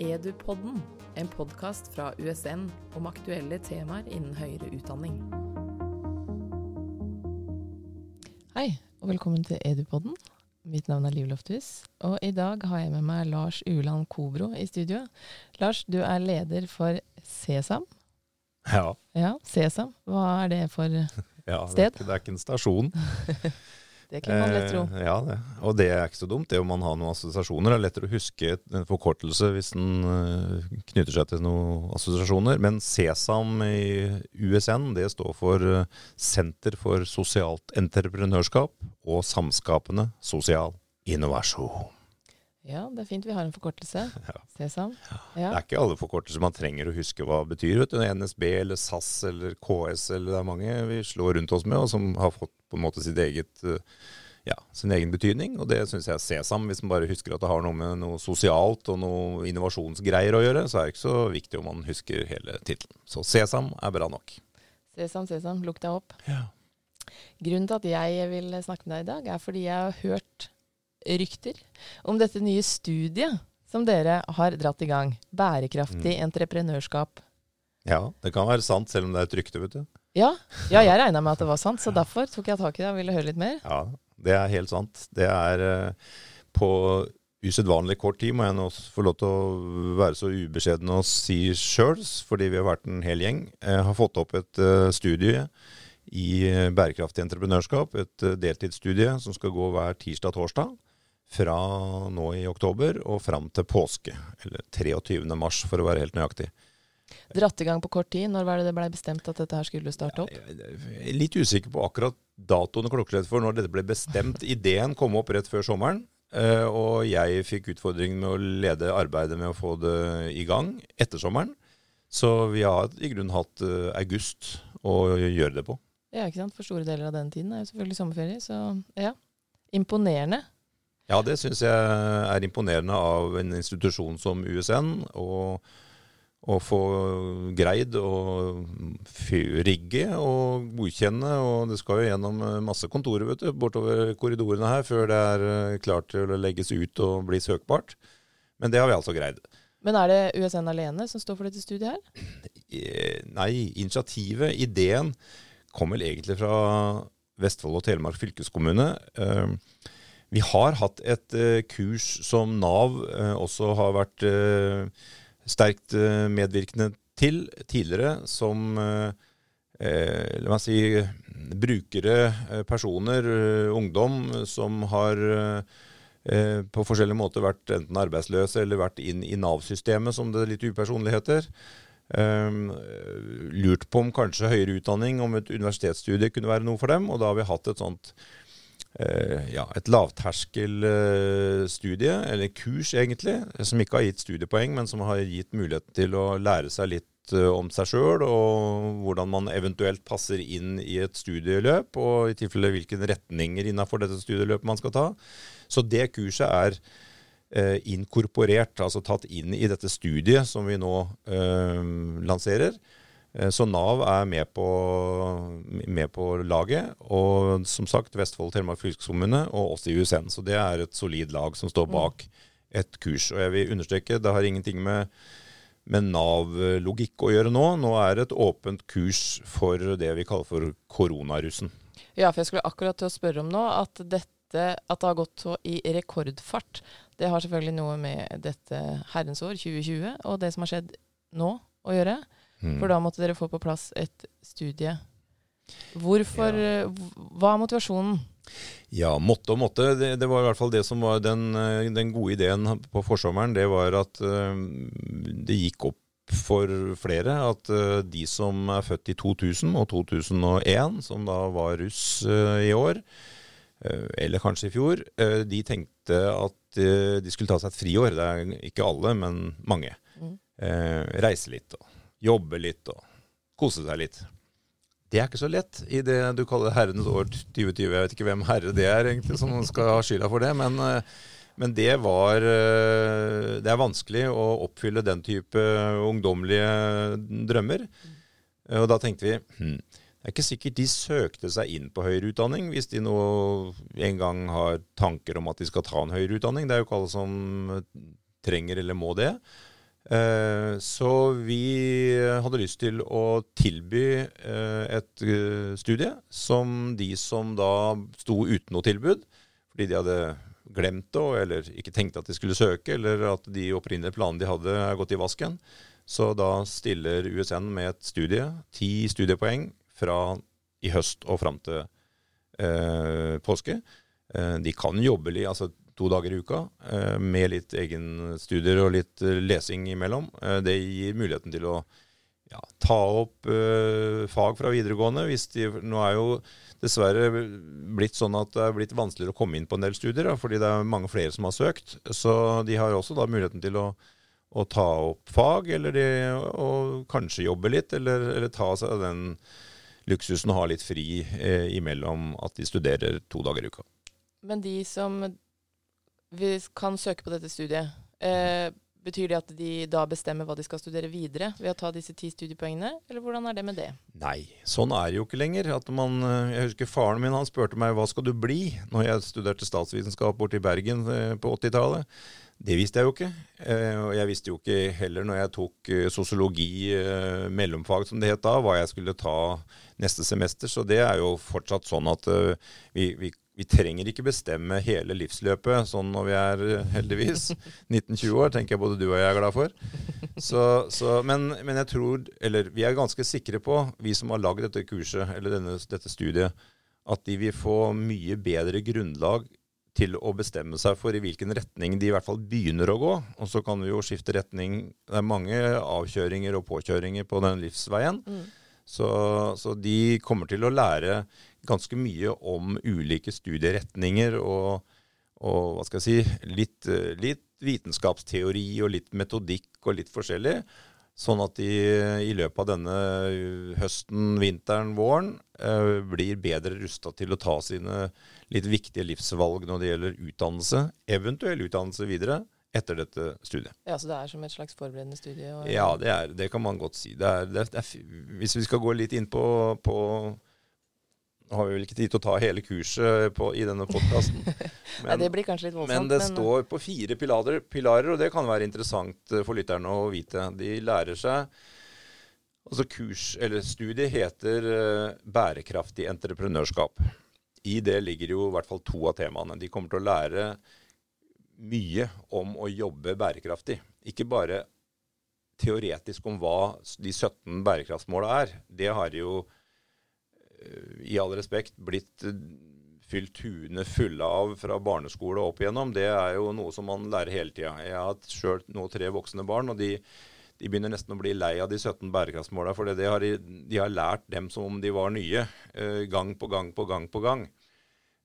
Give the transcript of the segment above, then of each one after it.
Edupodden, en podkast fra USN om aktuelle temaer innen høyere utdanning. Hei, og velkommen til Edupodden. Mitt navn er Liv Lofthus, og i dag har jeg med meg Lars Uland Kobro i studio. Lars, du er leder for Sesam. Ja. Ja, Sesam. Hva er det for ja Sted? Det, er ikke, det er ikke en stasjon. Det kunne man lett tro. Eh, ja, det. Og det er ikke så dumt, det om man har noen assosiasjoner. Det er lettere å huske en forkortelse hvis den eh, knytter seg til noen assosiasjoner. Men SESAM i USN, det står for eh, Senter for sosialt entreprenørskap og samskapende sosial innovasjon. Ja, det er fint vi har en forkortelse. Ja. Sesam. Det er ikke alle forkortelser man trenger å huske hva det betyr. vet du. NSB eller SAS eller KS eller det er mange vi slår rundt oss med, og som har fått på en måte eget, eh, ja, sin egen betydning. Og det syns jeg er Sesam. Hvis man bare husker at det har noe med noe sosialt og noe innovasjonsgreier å gjøre, så er det ikke så viktig om man husker hele tittelen. Så Sesam er bra nok. Sesam, sesam, lukk deg opp. Ja. Grunnen til at jeg vil snakke med deg i dag, er fordi jeg har hørt rykter om dette nye studiet som dere har dratt i gang. Bærekraftig Mm. entreprenørskap. ja, det kan være sant, selv om det er et rykte, vet du. Ja, ja jeg regna med at det var sant, så derfor tok jeg tak i det og ville høre litt mer. Ja, det er helt sant. Det er eh, på usedvanlig kort tid, må jeg nå få lov til å være så ubeskjeden å si sjøl, fordi vi har vært en hel gjeng. Jeg har fått opp et uh, studie i bærekraftig entreprenørskap, et eh, deltidsstudie som skal gå hver tirsdag-torsdag. Fra nå i oktober og fram til påske, eller 23. mars for å være helt nøyaktig. Dratt i gang på kort tid. Når var det det blei bestemt at dette her skulle starte opp? Jeg er litt usikker på akkurat datoen og klokkeslett for når dette ble bestemt. Ideen kom opp rett før sommeren, eh, og jeg fikk utfordringen med å lede arbeidet med å få det i gang etter sommeren. Så vi har i grunnen hatt eh, august å gjøre det på. Ja, ikke sant? For store deler av den tiden er jo selvfølgelig sommerferie, så ja. Imponerende. Ja, det syns jeg er imponerende av en institusjon som USN. og å få greid å rigge og godkjenne. Og det skal jo gjennom masse kontorer vet du, bortover korridorene her før det er eh, klart til å legges ut og bli søkbart. Men det har vi altså greid. Men er det USN alene som står for dette studiet her? Eh, Nei, initiativet, ideen, kom vel egentlig fra Vestfold og Telemark fylkeskommune. Eh, Vi har hatt et eh, kurs som Nav eh, også har vært eh, sterkt medvirkende til tidligere, som la meg si brukere, personer, ungdom som har på forskjellige måter vært enten arbeidsløse eller vært inn i Nav-systemet, som det litt upersonlig heter. Um, lurt på om kanskje høyere utdanning, om et universitetsstudie kunne være noe for dem. Og da har vi hatt et sånt ja, et lavterskelstudie, eller kurs egentlig, som ikke har gitt studiepoeng, men som har gitt muligheten til å lære seg litt eh, om seg sjøl, og hvordan man eventuelt passer inn i et studieløp, og i tilfelle hvilke retninger innafor dette studieløpet man skal ta. Så det kurset er eh, inkorporert, altså tatt inn i dette studiet som vi nå eh, lanserer. Eh, Så Nav er med på, med på laget, og som sagt Vestfold Telemark fylkeskommune og oss i USN. Så det er et solid lag som står bak et kurs. Og jeg vil understreke, det har ingenting med, med Nav-logikk å gjøre nå. Nå er det et åpent kurs for det vi kaller for koronarussen. Ja, for jeg skulle akkurat til å spørre om nå at dette at det har gått så i rekordfart, det har selvfølgelig noe med dette herrens år, 2020, og det som har skjedd nå å gjøre. Mm. For da måtte dere få på plass et studie. Hvorfor ja. Hva er motivasjonen? Ja, måtte og måtte. Det, det var i hvert fall det som var den, eh, den gode ideen på forsommeren. Det var at uh, det gikk opp for flere at uh, de som er født i 2000 og 2001, som da var russ uh, i år, eh, eller kanskje i fjor, eh, de tenkte at eh, de skulle ta seg et friår. Det er ikke alle, men mange. Mm. Eh, reise litt og jobbe litt og kose seg litt. Det er ikke så lett i det du kaller herrenes år 2020. Jeg vet ikke hvem herre det er egentlig som skal ha skylda for det, men, eh, men det var eh, Det er vanskelig å oppfylle den type ungdommelige drømmer. Og da tenkte vi hm, det er ikke sikkert de søkte seg inn på høyere utdanning hvis de nå en gang har tanker om at de skal ta en høyere utdanning. Det er jo ikke alle som trenger eller må det. Eh, så vi hadde lyst til å tilby eh, et eh, studie som de som da sto uten noe tilbud, fordi de hadde glemt det, eller ikke tenkte at de skulle søke, eller at de opprinnelige planene de hadde, er gått i vasken. Så da stiller USN med et studie, ti studiepoeng, fra i høst og fram til eh, påske. De kan jobbe litt, altså to dager i uka eh, med litt egenstudier og litt eh, lesing imellom. Eh, det gir muligheten til å ja, ta opp fag fra videregående. Hvis de, nå er jo dessverre blitt sånn at det er blitt vanskeligere å komme inn på en del studier, da, fordi det er mange flere som har søkt. Så de har også da muligheten til å, å ta opp fag, eller de, å kanskje jobbe litt, eller, eller ta seg den luksusen å ha litt fri eh, imellom at de studerer to dager i uka. Men de som kan søke på dette studiet, eh, betyr det at de da bestemmer hva de skal studere videre ved å ta disse ti studiepoengene, eller hvordan er det med det? Nei, sånn er det jo ikke lenger. Man, eh, jeg husker faren min han spurte meg hva skal du bli når jeg studerte statsvitenskap borte i Bergen eh, på 80-tallet. Det visste jeg jo ikke. Eh, og jeg visste jo ikke heller når jeg tok sosiologi mellomfag, som det het da, hva jeg skulle ta neste semester. Så det er jo fortsatt sånn at vi, vi vi trenger ikke bestemme hele livsløpet sånn når vi er heldigvis 19-20 år, tenker jeg både du og jeg er glad for. Så, så, men, men, jeg tror, eller vi er ganske sikre på, vi som har lagd dette kurset, eller denne, dette studiet, at de vil få mye bedre grunnlag til å bestemme seg for i hvilken retning de i hvert fall begynner å gå. Og så kan vi jo skifte retning. Det er mange avkjøringer og påkjøringer på den livsveien. Mm. Så, så, de kommer til å lære ganske mye om ulike studieretninger og, og hva skal jeg si, litt, litt, vitenskapsteori og litt metodikk og litt forskjellig. Sånn at de i løpet av denne høsten, vinteren, våren eh, blir bedre rusta til å ta sine litt viktige livsvalg når det gjelder utdannelse, eventuell utdannelse videre, etter dette studiet. Ja, Så det er som et slags forberedende studie? Og, ja, det, er, det, kan man godt si. Det er, det er, hvis vi skal gå litt inn på, på nå har vi vel ikke tid til å ta hele kurset på, i denne podkasten. det blir kanskje litt voldsomt. Men det men... står på fire pilarer, pilarer, og det kan være interessant eh, for lytterne å vite. De lærer seg Altså kurs, eller studiet heter uh, bærekraftig entreprenørskap. I det ligger jo i hvert fall to av temaene. De kommer til å lære mye om å jobbe bærekraftig. Ikke bare teoretisk om hva de 17 bærekraftsmåla er. Det har jo i all respekt blitt eh, fylt huene fulle av fra barneskole og opp igjennom, det er jo noe som man lærer hele tida. Jeg har sjøl nå tre voksne barn, og de, de, begynner nesten å bli lei av de 17 bærekraftsmåla. For det har de, de, har lært dem som om de var nye, eh, gang på gang på gang på gang.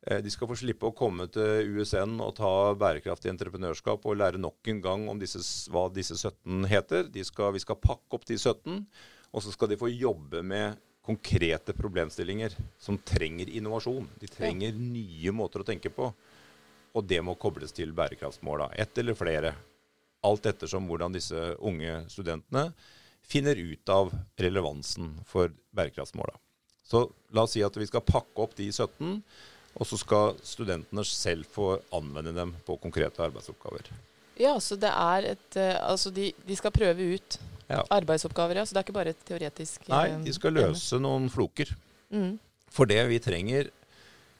Eh, de skal få slippe å komme til USN og ta bærekraftig entreprenørskap og lære nok en gang om disse, hva disse 17 heter. Skal, vi skal pakke opp de 17, og så skal de få jobbe med konkrete problemstillinger som trenger innovasjon. De trenger nye måter å tenke på. Og det må kobles til bærekraftsmåla. Ett eller flere. Alt ettersom hvordan disse unge studentene finner ut av relevansen for bærekraftsmåla. Så la oss si at vi skal pakke opp de 17, og så skal studentene selv få anvende dem på konkrete arbeidsoppgaver. Ja, så det er et eh, Altså de, de skal prøve ut ja. arbeidsoppgaver, ja. Så det er ikke bare et teoretisk Nei, de skal eh, løse noen floker. Mm. For det vi trenger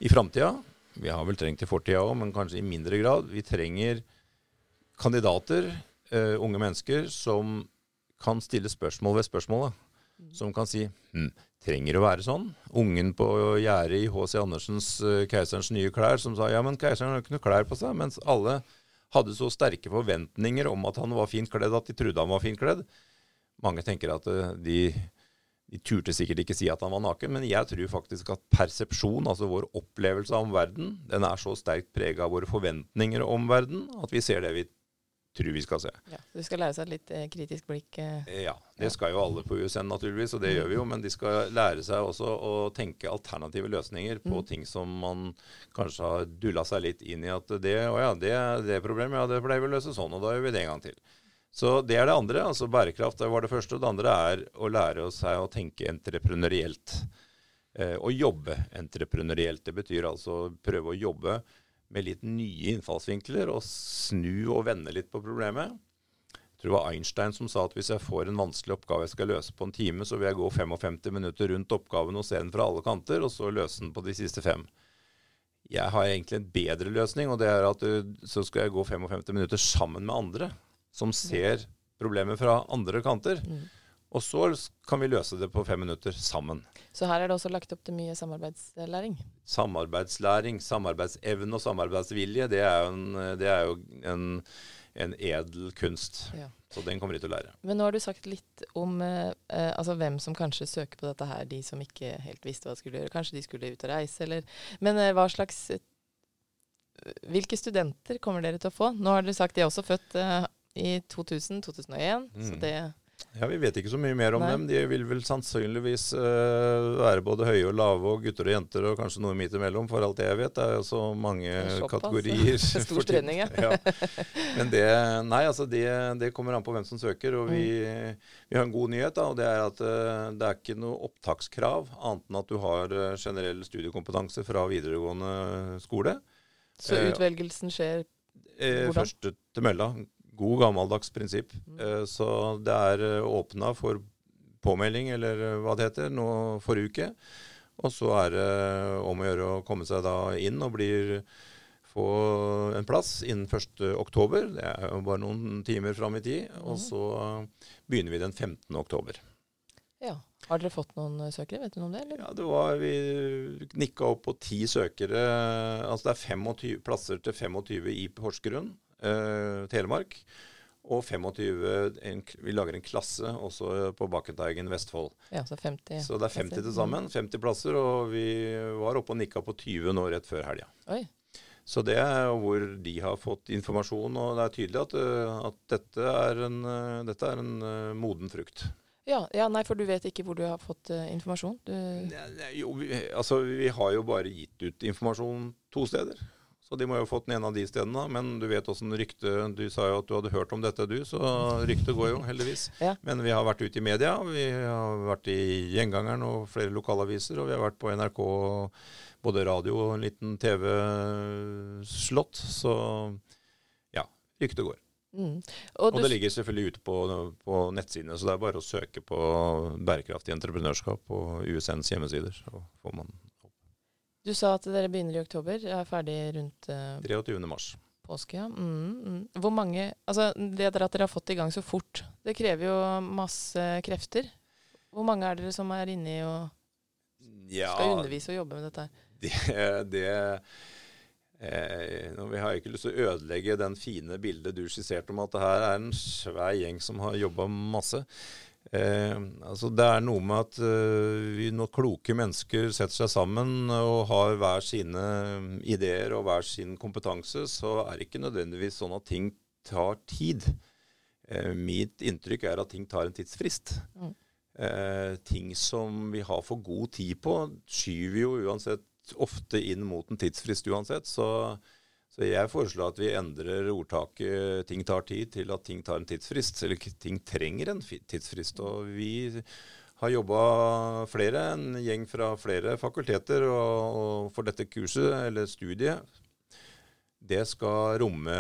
i framtida, vi har vel trengt i fortida òg, men kanskje i mindre grad, vi trenger kandidater, uh, unge mennesker, som kan stille spørsmål ved spørsmålet. Mm. Som kan si hm, trenger å være sånn? Ungen på gjerdet i H.C. Andersens uh, 'Keiserens nye klær' som sa ja, men keiseren har ikke noe klær på seg. Mens alle hadde så sterke forventninger om at han var fint kledd at de trodde han var fint kledd. Mange tenker at uh, de, de turte sikkert ikke si at han var naken, men jeg tror faktisk at persepsjon, altså vår opplevelse av verden, den er så sterkt prega av våre forventninger om verden at vi ser det vi tror vi skal se. Ja, så De skal lære seg et litt eh, kritisk blikk? Eh. Ja, det skal jo alle på USN naturligvis, og det gjør vi jo. Men de skal lære seg også å tenke alternative løsninger på mm. ting som man kanskje har dulla seg litt inn i at det, å ja, det, det problemet, ja, det pleier vi å løse sånn, og da gjør vi det en gang til. Så det er det andre. altså Bærekraft det var det første. Og det andre er å lære seg å tenke entreprenørielt. Eh, å jobbe entreprenørielt. Det betyr altså prøve å jobbe med litt nye innfallsvinkler og snu og vende litt på problemet. Jeg tror det var Einstein som sa at hvis jeg får en vanskelig oppgave jeg skal løse på en time, så vil jeg gå 55 minutter rundt oppgaven og se den fra alle kanter, og så løse den på de siste fem. Jeg har egentlig en bedre løsning, og det er at uh, så skal jeg gå 55 minutter sammen med andre som ser problemet fra andre kanter. Mm. Og så kan vi løse det på fem minutter sammen. Så her er det også lagt opp til mye samarbeidslæring? Samarbeidslæring, samarbeidsevne og samarbeidsvilje, det er jo en, det er jo en, en edel kunst. Ja. Så den kommer vi til å lære. Men nå har du sagt litt om eh, eh, altså hvem som kanskje søker på dette her, de som ikke helt visste hva de skulle gjøre. Kanskje de skulle ut og reise, eller Men eh, hva slags eh, Hvilke studenter kommer dere til å få? Nå har dere sagt de er også født eh, i 2000-2001, så Mm. det Ja, Vi vet ikke så mye mer om Nei. dem. De vil vel sannsynligvis uh, være både høye og lave, og gutter og jenter, og kanskje noe midt imellom, for alt jeg vet. Det er jo så mange Såpass. kategorier. Stor for spredning, ja. ja. Men det, nei, altså det, det kommer an på hvem som søker. Og vi, vi har en god nyhet, da, og det er at uh, det er ikke noe opptakskrav, annet enn at du har uh, generell studiekompetanse fra videregående skole. Så utvelgelsen skjer Hvordan? første til mølla. God gammeldags prinsipp. Mm. Eh, så det er eh, åpna for påmelding, eller eh, hva det heter, nå forrige uke. Og så er det om å gjøre å komme seg da inn og blir få en plass innen 1. oktober. Det er jo bare noen timer fram i tid. Og Mhm. så begynner vi den 15. oktober. Ja. Har dere fått noen søkere? Vet du noe om det? Eller? Ja, det var, Vi nikka opp på ti søkere. Altså det er 25 plasser til 25 i Porsgrunn, Telemark. Og 25 en, Vi lager en klasse også på Bakkenteigen, Vestfold. Ja, så 50. Så det er 50 til sammen. 50 plasser. Og vi var oppe og nikka på 20 nå rett før helga. Så det er hvor de har fått informasjon, og det er tydelig at, eh, at dette er en, eh, dette er en eh, moden frukt. Ja, ja, nei, for du vet ikke hvor du har fått uh, informasjon? Du, Nei, nei, Jo, vi, altså, vi har jo bare gitt ut informasjon to steder. Så de må jo ha fått den ene av de stedene. Men du vet åssen ryktet Du sa jo at du hadde hørt om dette, du. Så ryktet går jo, heldigvis. Ja. Men vi har vært ute i media. Vi har vært i Gjengangeren og flere lokalaviser. Og vi har vært på NRK, både radio og en liten TV-slott. Så ja, ryktet går. mm. Og og, det ligger selvfølgelig ute på, på nettsidene, så det er bare å søke på bærekraftig entreprenørskap på USNs hjemmesider. Så du sa at dere begynner i oktober, er ferdig rundt uh, 23. mars. påske. Ja. Mm, mm. Hvor mange Altså, det at dere har fått det i gang så fort, det krever jo masse krefter. Hvor mange er dere som er inni og skal undervise og jobbe med dette her? det, det eh, Vi har ikke lyst til å ødelegge den fine bildet du skisserte om at det her er en svær gjeng som har jobba masse. Eh, altså det er noe med at eh, vi, når kloke mennesker setter seg sammen og har hver sine ideer og hver sin kompetanse, så er det ikke nødvendigvis sånn at ting tar tid. Eh, mitt inntrykk er at ting tar en tidsfrist. Mm. Eh, ting som vi har for god tid på, skyver jo uansett ofte inn mot en tidsfrist uansett. Så, så jeg foreslår at vi endrer ordtaket 'ting tar tid' til at ting tar en tidsfrist. Eller ting trenger en tidsfrist. Og vi har jobba flere, en gjeng fra flere fakulteter, og, og for dette kurset, eller studiet, det skal romme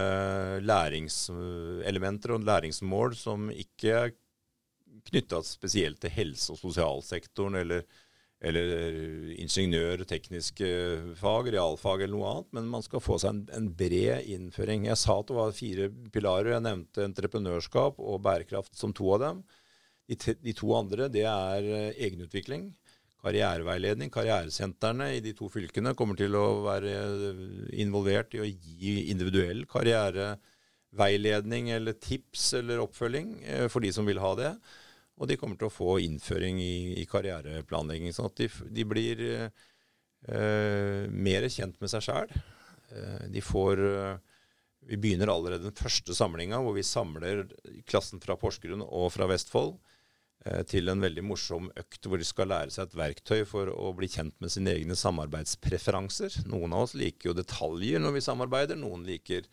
læringselementer og læringsmål som ikke er knytta spesielt til helse- og sosialsektoren eller, eller ingeniør, tekniske fag, realfag eller noe annet, men man skal få seg en, en bred innføring. Jeg sa at det var fire pilarer. Jeg nevnte entreprenørskap og bærekraft som to av dem. De, te- de to andre det er eh, egenutvikling, karriereveiledning. Karrieresentrene i de to fylkene kommer til å være eh, involvert i å gi individuell karriereveiledning eller tips eller oppfølging eh, for de som vil ha det. Og de kommer til å få innføring i, i karriereplanlegging, sånn at de, de blir eh, mer kjent med seg sjæl. Eh, eh, Vi begynner allerede den første samlinga, hvor vi samler klassen fra Porsgrunn og fra Vestfold eh, til en veldig morsom økt hvor de skal lære seg et verktøy for å bli kjent med sine egne samarbeidspreferanser. Noen av oss liker jo detaljer når vi samarbeider. Noen liker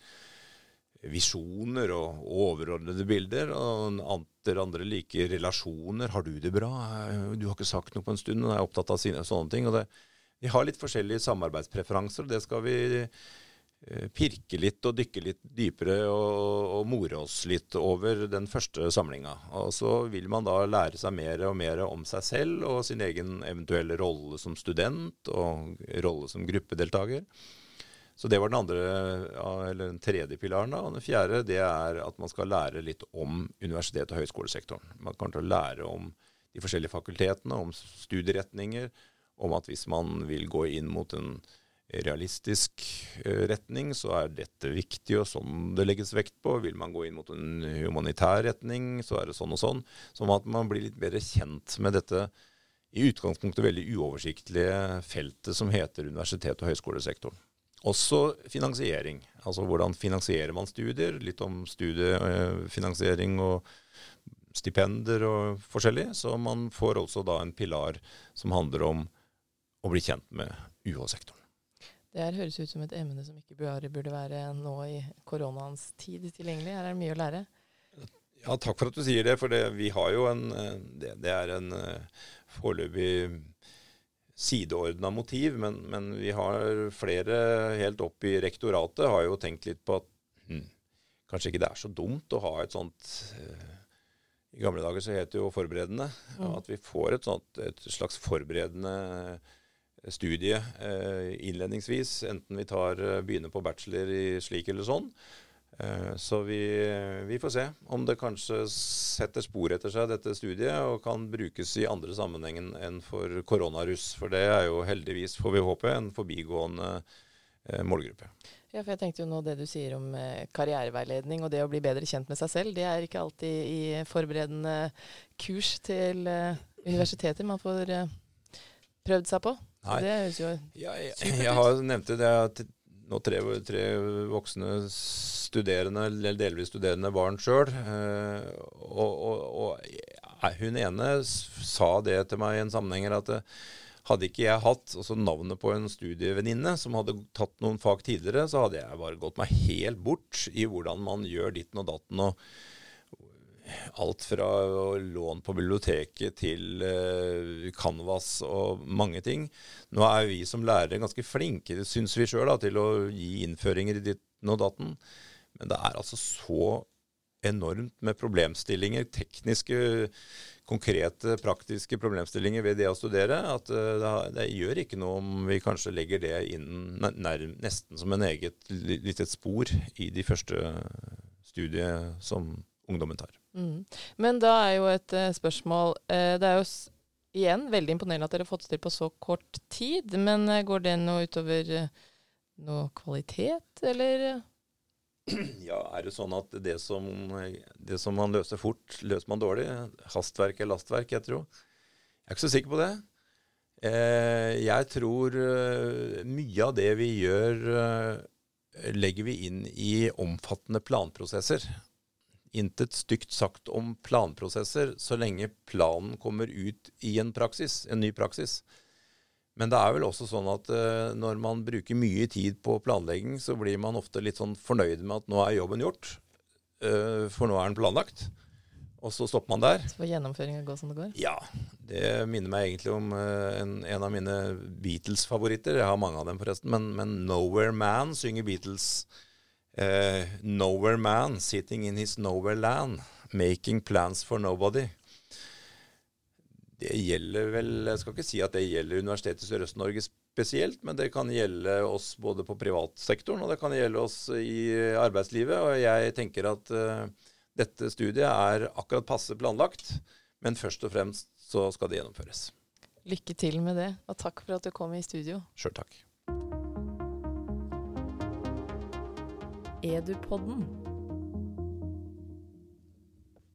visjoner og overordnede bilder. Og andre, andre like relasjoner. 'Har du det bra? Du har ikke sagt noe på en stund.' og er opptatt av sine sånne ting. og det, Vi har litt forskjellige samarbeidspreferanser. og Det skal vi eh, pirke litt og dykke litt dypere og, og more oss litt over den første samlinga. Og så vil man da lære seg mer og mer om seg selv og sin egen eventuelle rolle som student og rolle som gruppedeltaker. Så det var den andre, eller den tredje pilaren. da, Og den fjerde det er at man skal lære litt om universitet- og høyskolesektoren. Man kommer til å lære om de forskjellige fakultetene, om studieretninger, om at hvis man vil gå inn mot en realistisk eh, retning, så er dette viktig, og sånn det legges vekt på. Vil man gå inn mot en humanitær retning, så er det sånn og sånn. Sånn at man blir litt bedre kjent med dette i utgangspunktet veldig uoversiktlige feltet som heter universitet- og høyskolesektoren. Også finansiering. Altså hvordan finansierer man studier? Litt om studiefinansiering og stipender og forskjellig. Så man får også da en pilar som handler om å bli kjent med UH-sektoren. Det her høres ut som et emne som ikke bare burde være nå i koronaens tid tilgjengelig. Her er det mye å lære. Ja, takk for at du sier det. For det, vi har jo en Det, det er en uh, foreløpig sideordna motiv, men, men, vi har flere helt opp i rektoratet har jo tenkt litt på at hm, kanskje ikke det er så dumt å ha et sånt uh, I gamle dager så het det jo forberedende. Mm. At vi får et, sånt, et slags forberedende studie eh, innledningsvis, enten vi tar, eh, begynner på bachelor i slik eller sånn. Eh, så vi, vi, får se om det kanskje setter spor etter seg, dette studiet, og kan brukes i andre sammenheng enn for koronaruss. For det er jo heldigvis, får vi håpe, en forbigående målgruppe. Ja, for jeg tenkte jo nå Det du sier om karriereveiledning og det å bli bedre kjent med seg selv, det er ikke alltid i forberedende kurs til universiteter man får prøvd seg på. Nei. Det høres jo ja, jeg, jeg, har nevnt det nå tre, tre voksne studerende, eller delvis studerende barn sjøl. Eh, og, og, og, hun ene sa det til meg i en sammenheng at eh, hadde ikke jeg hatt altså navnet på en studievenninne som hadde tatt noen fag tidligere, så hadde jeg bare gått meg helt bort i hvordan man gjør ditten og datten. og alt fra lån på biblioteket til Canvas og mange ting. Nå er vi som lærere ganske flinke, syns vi sjøl, til å gi innføringer i ditten og datten. Men det er altså så enormt med problemstillinger, tekniske, konkrete, praktiske problemstillinger ved det å studere, at uh, det, det, gjør ikke noe om vi kanskje legger det inn nær, nesten som en eget litt spor i de første studiet som ungdommen tar. Mm. Men da er jo et uh, spørsmål uh, Det er jo igjen veldig imponerende at dere har fått til på så kort tid. Men går det noe utover noe kvalitet, eller? Ja, er det sånn at det som, det som man løser fort, løser man dårlig? Hastverk er lastverk, jeg tror. Jeg er ikke så sikker på det. Jeg tror mye av det vi gjør, legger vi inn i omfattende planprosesser intet stygt sagt om planprosesser så lenge planen kommer ut i en praksis, en ny praksis. Men det er vel også sånn at uh, når man bruker mye tid på planlegging, så blir man ofte litt sånn fornøyd med at nå er jobben gjort, uh, for nå er den planlagt. Og så stopper man der. Så får gjennomføringa gå som det går? Ja. Det minner meg egentlig om uh, en, en, av mine Beatles-favoritter. Jeg har mange av dem, forresten. Men, men 'Nowhere Man' synger Beatles. Nowhere man sitting in his nowhere land, making plans for nobody. Det gjelder vel Jeg skal ikke si at det gjelder Universitetet i Sørøst-Norge spesielt, men det kan gjelde oss både på privatsektoren og det kan gjelde oss i arbeidslivet. Og jeg tenker at uh, dette studiet er akkurat passe planlagt, men først og fremst så skal det gjennomføres. Lykke til med det, og takk for at du kom i studio. Sjøl takk. Edupodden